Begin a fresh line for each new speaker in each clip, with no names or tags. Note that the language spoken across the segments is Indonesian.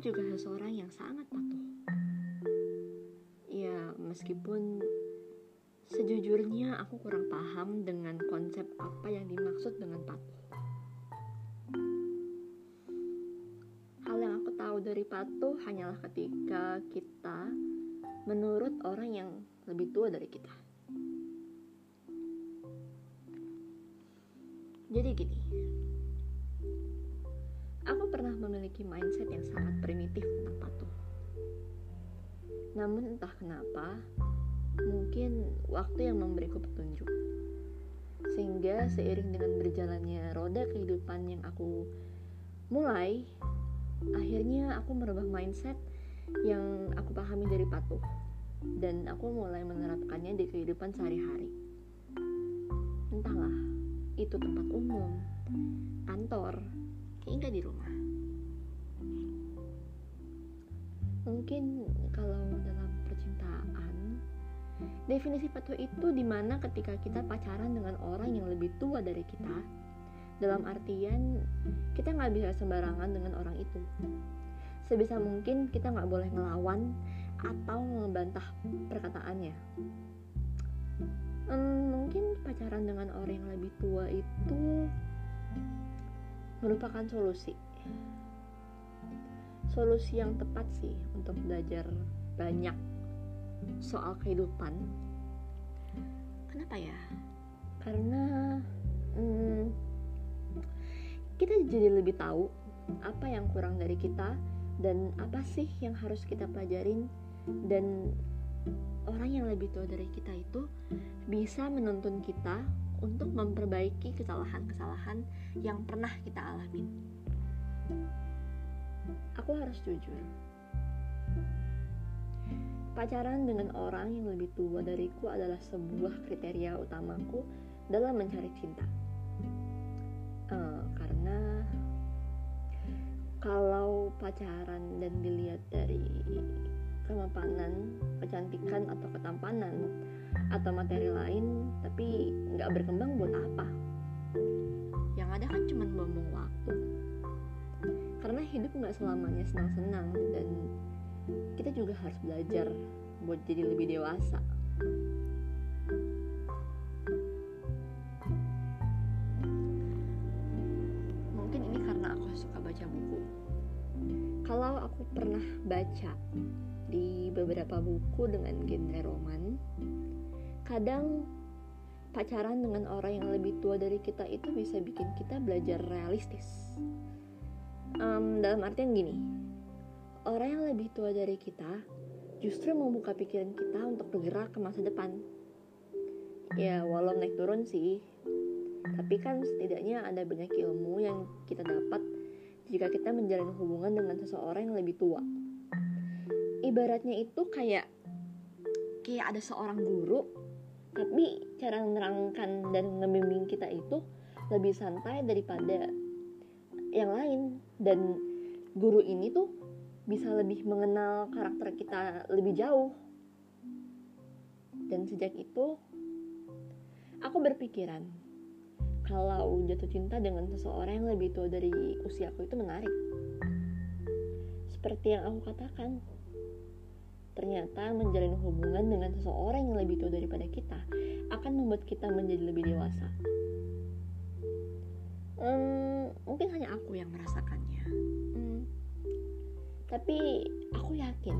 juga seseorang yang sangat patuh. Ya, meskipun sejujurnya aku kurang paham dengan konsep apa yang dimaksud dengan patuh. Hal yang aku tahu dari patuh hanyalah ketika kita menurut orang yang lebih tua dari kita. Jadi gini, pernah memiliki mindset yang sangat primitif tentang patuh. Namun entah kenapa, mungkin waktu yang memberiku petunjuk. Sehingga seiring dengan berjalannya roda kehidupan yang aku mulai, akhirnya aku merubah mindset yang aku pahami dari patuh. Dan aku mulai menerapkannya di kehidupan sehari-hari. Entahlah, itu tempat umum, kantor, hingga di rumah. Mungkin kalau dalam percintaan, definisi patuh itu di mana ketika kita pacaran dengan orang yang lebih tua dari kita, dalam artian kita nggak bisa sembarangan dengan orang itu. Sebisa mungkin kita nggak boleh ngelawan atau ngebantah perkataannya. Hmm, mungkin pacaran dengan orang yang lebih tua itu merupakan solusi solusi yang tepat sih untuk belajar banyak soal kehidupan. Kenapa ya? Karena hmm, kita jadi lebih tahu apa yang kurang dari kita dan apa sih yang harus kita pelajarin. Dan orang yang lebih tua dari kita itu bisa menuntun kita untuk memperbaiki kesalahan-kesalahan yang pernah kita alami. Aku harus jujur. Pacaran dengan orang yang lebih tua dariku adalah sebuah kriteria utamaku dalam mencari cinta. Uh, karena kalau pacaran dan dilihat dari kemapanan, kecantikan atau ketampanan atau materi lain tapi nggak berkembang buat apa yang ada kan cuma buang waktu karena hidup nggak selamanya senang-senang? Dan kita juga harus belajar buat jadi lebih dewasa. Mungkin ini karena aku suka baca buku. Kalau aku pernah baca di beberapa buku dengan genre roman kadang pacaran dengan orang yang lebih tua dari kita itu bisa bikin kita belajar realistis um, dalam artian gini orang yang lebih tua dari kita justru membuka pikiran kita untuk bergerak ke masa depan. Ya walau naik turun sih tapi kan setidaknya ada banyak ilmu yang kita dapat jika kita menjalin hubungan dengan seseorang yang lebih tua. Ibaratnya itu kayak kayak ada seorang guru tapi cara menerangkan dan membimbing kita itu lebih santai daripada yang lain dan guru ini tuh bisa lebih mengenal karakter kita lebih jauh dan sejak itu aku berpikiran kalau jatuh cinta dengan seseorang yang lebih tua dari usiaku itu menarik seperti yang aku katakan Ternyata menjalin hubungan dengan seseorang yang lebih tua daripada kita akan membuat kita menjadi lebih dewasa. Hmm, mungkin hanya aku yang merasakannya. Hmm, tapi aku yakin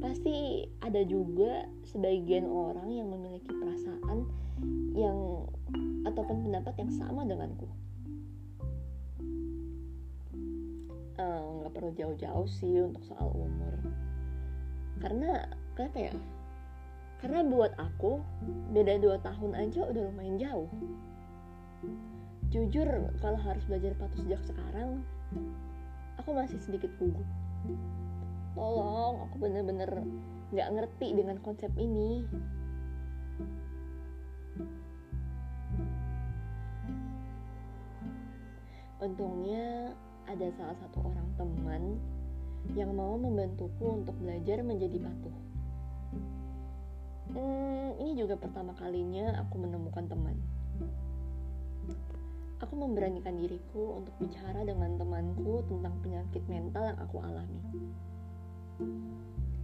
pasti ada juga sebagian orang yang memiliki perasaan yang ataupun pendapat yang sama denganku. Eh, nggak uh, perlu jauh-jauh sih untuk soal umur. Karena kenapa ya? Karena buat aku beda dua tahun aja udah lumayan jauh jujur kalau harus belajar patuh sejak sekarang aku masih sedikit gugup tolong aku bener-bener nggak ngerti dengan konsep ini untungnya ada salah satu orang teman yang mau membantuku untuk belajar menjadi patuh. Hmm, ini juga pertama kalinya aku menemukan teman. Aku memberanikan diriku untuk bicara dengan temanku tentang penyakit mental yang aku alami.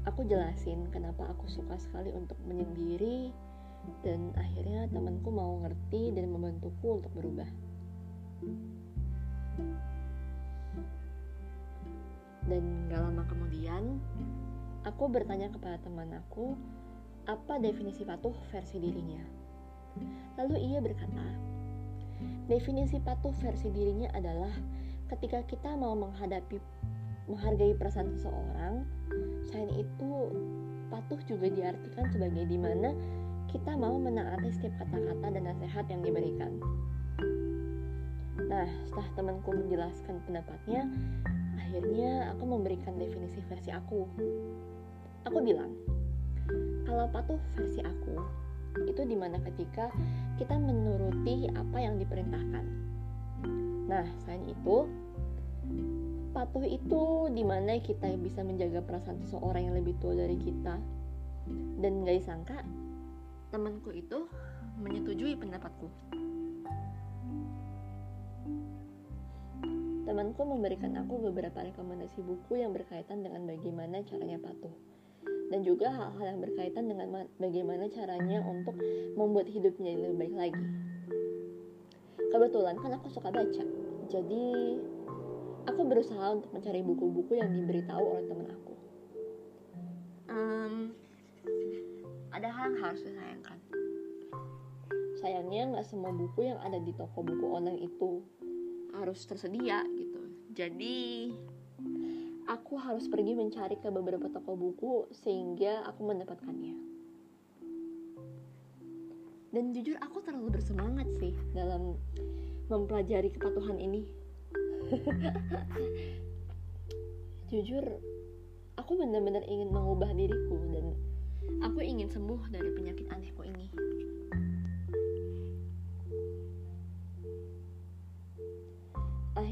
Aku jelasin kenapa aku suka sekali untuk menyendiri dan akhirnya temanku mau ngerti dan membantuku untuk berubah. Dan gak lama kemudian, aku bertanya kepada teman aku apa definisi patuh versi dirinya. Lalu ia berkata, definisi patuh versi dirinya adalah ketika kita mau menghadapi menghargai perasaan seseorang, selain itu patuh juga diartikan sebagai di mana kita mau menaati setiap kata-kata dan nasihat yang diberikan. Nah, setelah temanku menjelaskan pendapatnya, akhirnya aku memberikan definisi versi aku. Aku bilang, kalau patuh versi aku, itu di mana ketika kita menuruti apa yang diperintahkan. Nah, selain itu, patuh itu di mana kita bisa menjaga perasaan seseorang yang lebih tua dari kita. Dan gak disangka, temanku itu menyetujui pendapatku. Temanku memberikan aku beberapa rekomendasi buku yang berkaitan dengan bagaimana caranya patuh dan juga hal-hal yang berkaitan dengan bagaimana caranya untuk membuat hidup menjadi lebih baik lagi. Kebetulan kan aku suka baca, jadi aku berusaha untuk mencari buku-buku yang diberitahu oleh teman aku. Um, ada hal yang harus disayangkan. Sayangnya nggak semua buku yang ada di toko buku online itu harus tersedia gitu jadi aku harus pergi mencari ke beberapa toko buku sehingga aku mendapatkannya. Dan jujur aku terlalu bersemangat sih dalam mempelajari kepatuhan ini. Jujur aku benar-benar ingin mengubah diriku dan aku ingin sembuh dari penyakit anehku ini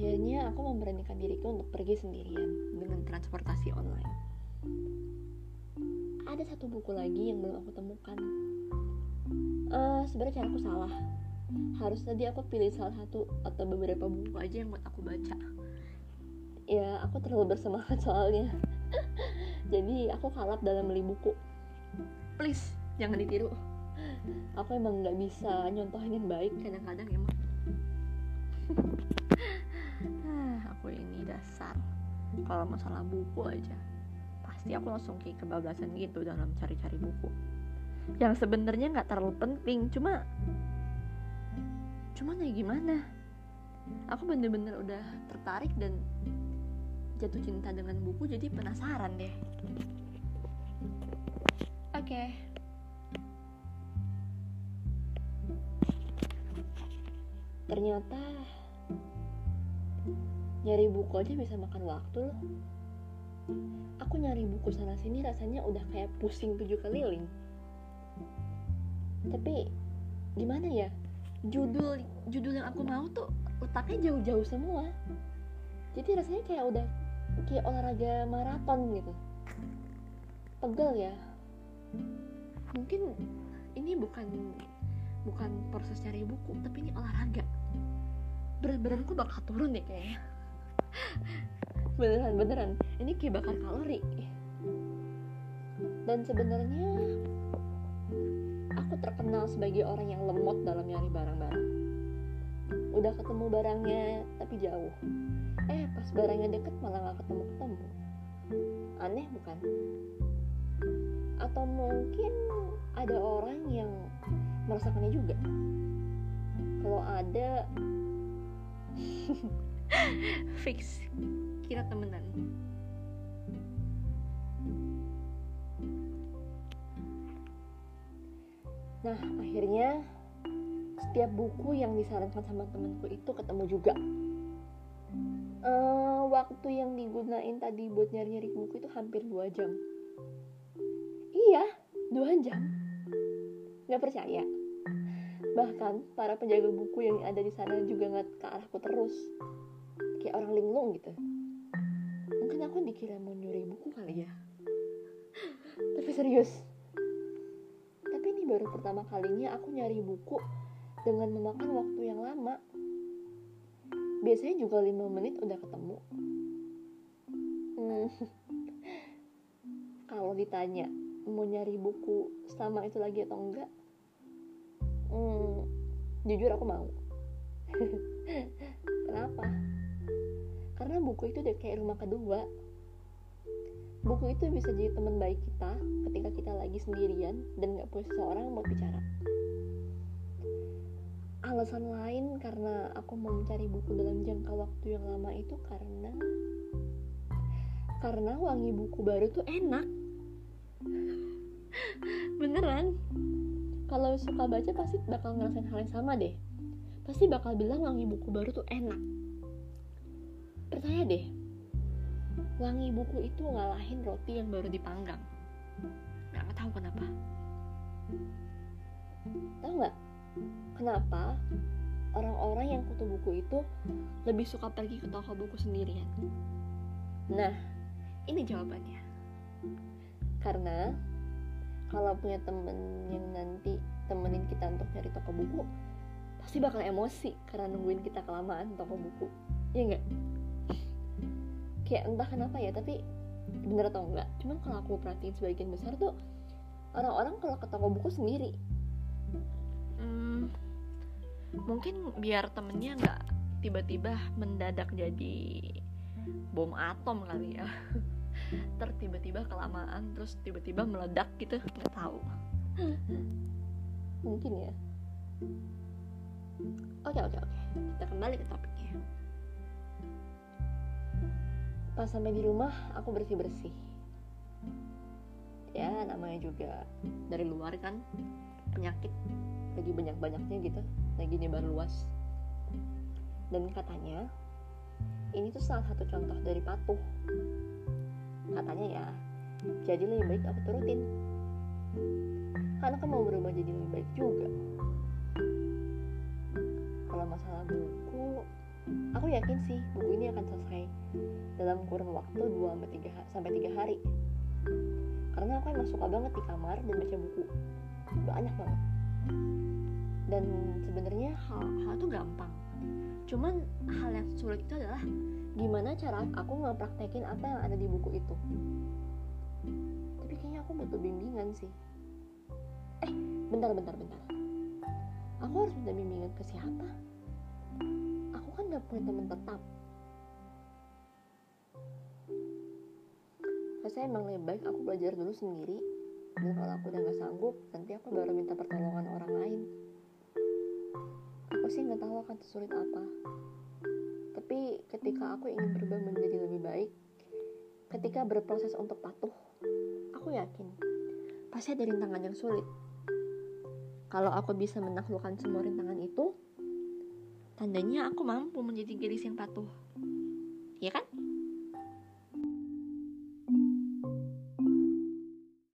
Akhirnya aku memberanikan diriku untuk pergi sendirian dengan transportasi online. Ada satu buku lagi yang belum aku temukan. Uh, Sebenarnya aku salah. Harus tadi aku pilih salah satu atau beberapa buku aja yang buat aku baca. Ya, aku terlalu bersemangat soalnya. Jadi aku kalap dalam beli buku. Please, jangan ditiru. Aku emang nggak bisa nyontohin baik kadang-kadang emang kalau masalah buku aja pasti aku langsung kayak kebablasan gitu dalam cari-cari buku. Yang sebenarnya nggak terlalu penting cuma cuman ya gimana? Aku bener-bener udah tertarik dan jatuh cinta dengan buku jadi penasaran deh. Oke. Okay. ternyata nyari buku aja bisa makan waktu loh. Aku nyari buku sana sini rasanya udah kayak pusing tujuh keliling. Tapi gimana ya? Judul judul yang aku mau tuh letaknya jauh-jauh semua. Jadi rasanya kayak udah kayak olahraga maraton gitu. Pegel ya. Mungkin ini bukan bukan proses cari buku tapi ini olahraga. Berat badanku bakal turun deh kayaknya beneran beneran. Ini kayak bakar kalori. Dan sebenarnya aku terkenal sebagai orang yang lemot dalam nyari barang-barang. Udah ketemu barangnya tapi jauh. Eh pas barangnya deket malah gak ketemu ketemu aneh bukan? Atau mungkin ada orang yang merasakannya juga? Kalau ada fix. Kita temenan. Nah akhirnya setiap buku yang disarankan sama temanku itu ketemu juga. Uh, waktu yang digunain tadi buat nyari-nyari buku itu hampir dua jam. Iya dua jam. Nggak percaya. Bahkan para penjaga buku yang ada di sana juga nggak ke arahku terus kayak orang linglung gitu. Mungkin aku dikira mau nyuri buku kali ya. Tapi serius. Tapi ini baru pertama kalinya aku nyari buku dengan memakan waktu yang lama. Biasanya juga lima menit udah ketemu. Hmm. kalau ditanya mau nyari buku sama itu lagi atau enggak? Hmm, jujur aku mau. Kenapa karena buku itu udah kayak rumah kedua. Buku itu bisa jadi teman baik kita ketika kita lagi sendirian dan nggak punya seseorang mau bicara. Alasan lain karena aku mau mencari buku dalam jangka waktu yang lama itu karena karena wangi buku baru tuh enak. Beneran? Kalau suka baca pasti bakal ngerasain hal yang sama deh. Pasti bakal bilang wangi buku baru tuh enak percaya deh wangi buku itu ngalahin roti yang baru dipanggang. Nggak tahu kenapa. Tahu nggak? Kenapa orang-orang yang kutu buku itu lebih suka pergi ke toko buku sendirian? Nah ini jawabannya. Karena kalau punya temen yang nanti temenin kita untuk nyari toko buku pasti bakal emosi karena nungguin kita kelamaan toko buku. Ya enggak kayak entah kenapa ya tapi bener atau enggak cuman kalau aku perhatiin sebagian besar tuh orang-orang kalau ke toko buku sendiri. Hmm, mungkin biar temennya nggak tiba-tiba mendadak jadi bom atom kali ya. Ter tiba-tiba kelamaan terus tiba-tiba meledak gitu nggak tahu. Mungkin ya. Oke oke oke. Kita kembali ke topiknya pas sampai di rumah aku bersih bersih ya namanya juga dari luar kan penyakit. Lagi banyak banyaknya gitu lagi nyebar luas. Dan katanya ini tuh salah satu contoh dari patuh. Katanya ya jadi lebih baik aku turutin. Karena aku mau berubah jadi lebih baik juga. Kalau masalah buku aku yakin sih buku ini akan selesai dalam kurun waktu 2 sampai 3 sampai 3 hari. Karena aku emang suka banget di kamar dan baca buku. Banyak banget. Dan sebenarnya hal hal itu gampang. Cuman hal yang sulit itu adalah gimana cara aku ngepraktekin apa yang ada di buku itu. Tapi kayaknya aku butuh bimbingan sih. Eh bentar bentar bentar. Aku harus minta bimbingan ke siapa aku kan gak punya teman tetap. Saya emang lebih baik aku belajar dulu sendiri. Dan kalau aku udah gak sanggup nanti aku baru minta pertolongan orang lain. Aku sih nggak tahu akan sesulit apa. Tapi ketika aku ingin berubah menjadi lebih baik, ketika berproses untuk patuh, aku yakin pasti ada rintangan yang sulit. Kalau aku bisa menaklukkan semua rintangan itu, tandanya aku mampu menjadi gadis yang patuh. Ya kan?